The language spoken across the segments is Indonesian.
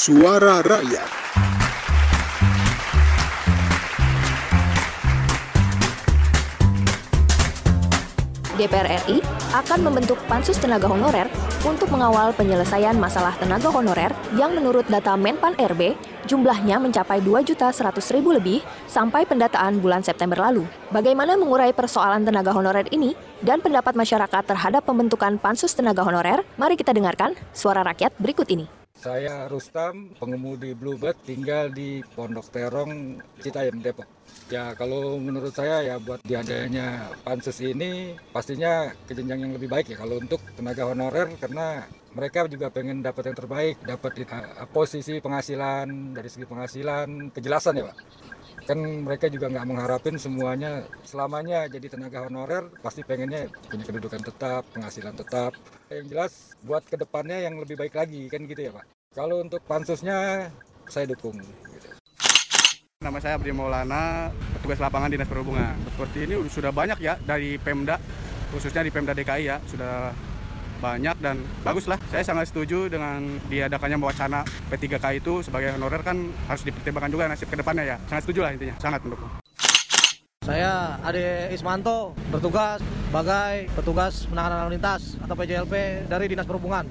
Suara Rakyat. DPR RI akan membentuk pansus tenaga honorer untuk mengawal penyelesaian masalah tenaga honorer yang menurut data Menpan RB jumlahnya mencapai 2.100.000 lebih sampai pendataan bulan September lalu. Bagaimana mengurai persoalan tenaga honorer ini dan pendapat masyarakat terhadap pembentukan pansus tenaga honorer? Mari kita dengarkan suara rakyat berikut ini. Saya Rustam, pengemudi Bluebird, tinggal di Pondok Terong, Citayam, Depok. Ya kalau menurut saya ya buat diadanya pansus ini pastinya kejenjang yang lebih baik ya kalau untuk tenaga honorer karena mereka juga pengen dapat yang terbaik, dapat uh, posisi penghasilan dari segi penghasilan, kejelasan ya Pak. Kan mereka juga nggak mengharapin semuanya selamanya jadi tenaga honorer, pasti pengennya punya kedudukan tetap, penghasilan tetap. Yang jelas buat ke depannya yang lebih baik lagi kan gitu ya Pak. Kalau untuk pansusnya saya dukung. Gitu. Nama saya Abdi Maulana, petugas lapangan Dinas Perhubungan. Seperti ini sudah banyak ya dari Pemda, khususnya di Pemda DKI ya, sudah banyak dan bagus lah. Saya sangat setuju dengan diadakannya wacana P3K itu sebagai honorer kan harus dipertimbangkan juga nasib ke depannya ya. Sangat setuju lah intinya, sangat mendukung. Saya Ade Ismanto, bertugas sebagai petugas penanganan lalu lintas atau PJLP dari Dinas Perhubungan.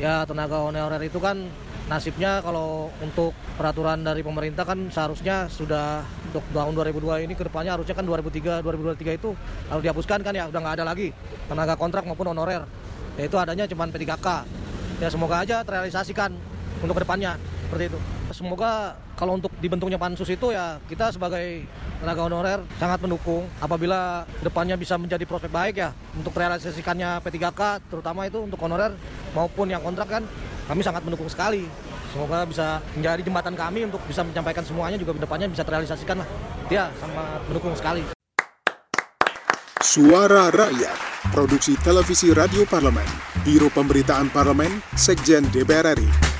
Ya tenaga honorer itu kan nasibnya kalau untuk peraturan dari pemerintah kan seharusnya sudah untuk tahun 2002 ini ke depannya harusnya kan 2003 2023 itu harus dihapuskan kan ya udah nggak ada lagi tenaga kontrak maupun honorer yaitu adanya cuma P3K ya semoga aja terrealisasikan untuk ke depannya seperti itu semoga kalau untuk dibentuknya pansus itu ya kita sebagai tenaga honorer sangat mendukung apabila depannya bisa menjadi prospek baik ya untuk realisasikannya P3K terutama itu untuk honorer maupun yang kontrak kan kami sangat mendukung sekali. Semoga bisa menjadi jembatan kami untuk bisa menyampaikan semuanya juga ke depannya bisa terrealisasikan lah. Ya, sangat mendukung sekali. Suara Rakyat, produksi televisi radio parlemen, Biro Pemberitaan Parlemen, Sekjen DPR RI.